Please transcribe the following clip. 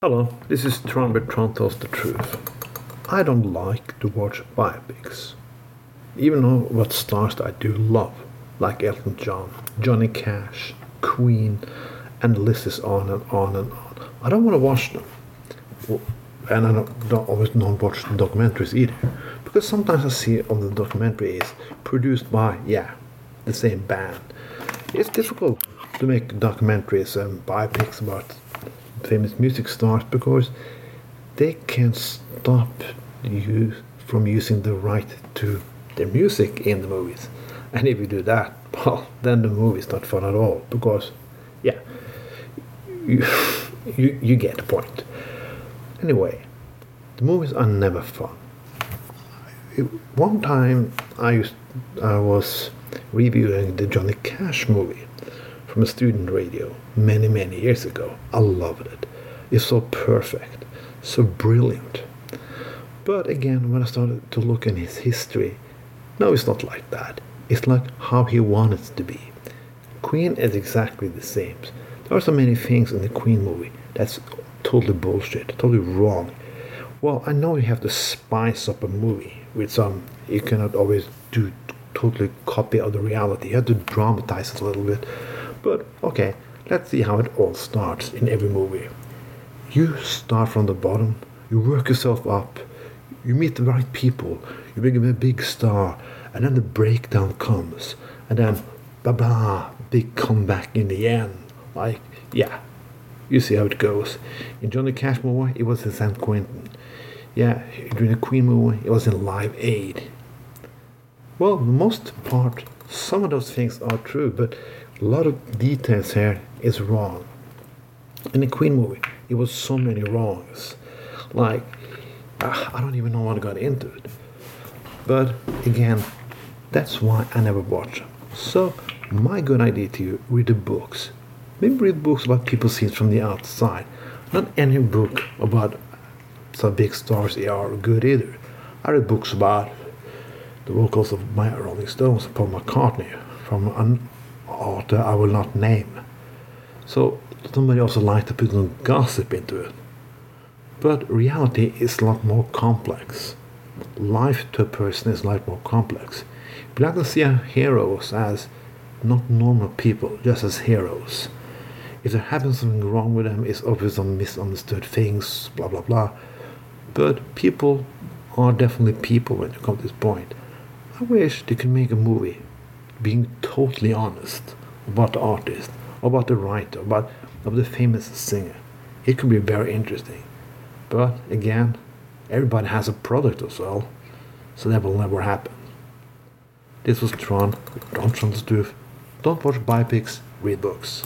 Hello, this is Tron Tron tells the truth. I don't like to watch biopics. Even though what stars I do love, like Elton John, Johnny Cash, Queen, and the list is on and on and on. I don't want to watch them. And I don't, don't always don't watch documentaries either. Because sometimes I see on the documentary is produced by, yeah, the same band. It's difficult to make documentaries and biopics about famous music stars because they can stop you from using the right to their music in the movies. And if you do that, well, then the movie is not fun at all because, yeah, you, you, you get the point. Anyway, the movies are never fun. One time I, used, I was reviewing the Johnny Cash movie from a student radio many, many years ago. I loved it. It's so perfect, so brilliant. But again, when I started to look in his history, no, it's not like that. It's like how he wanted it to be. Queen is exactly the same. There are so many things in the Queen movie that's totally bullshit, totally wrong. Well, I know you have to spice up a movie with some, you cannot always do totally copy of the reality. You have to dramatize it a little bit. But okay, let's see how it all starts in every movie. You start from the bottom, you work yourself up, you meet the right people, you become a big star, and then the breakdown comes, and then blah blah, big comeback in the end. Like, yeah, you see how it goes. In Johnny Cash movie, it was in San Quentin. Yeah, during the Queen movie, it was in Live Aid. Well, the most part, some of those things are true, but a lot of details here is wrong. In the Queen movie, it was so many wrongs. Like, uh, I don't even know what got into it. But again, that's why I never watch them. So, my good idea to you read the books. Maybe read books about people seen from the outside. Not any book about some big stars they are good either. I read books about the vocals of my Rolling Stones, Paul McCartney, from an author I will not name. So somebody also like to put some gossip into it. But reality is a lot more complex. Life to a person is a lot more complex. We like to see heroes as not normal people, just as heroes. If there happens something wrong with them, it's obvious some misunderstood things, blah blah blah. But people are definitely people when you come to this point. I wish they could make a movie being totally honest about the artist, about the writer, about of the famous singer. It could be very interesting. But again, everybody has a product to sell, so that will never happen. This was Tron, Don't Tron Stuff. Don't watch biopics, read books.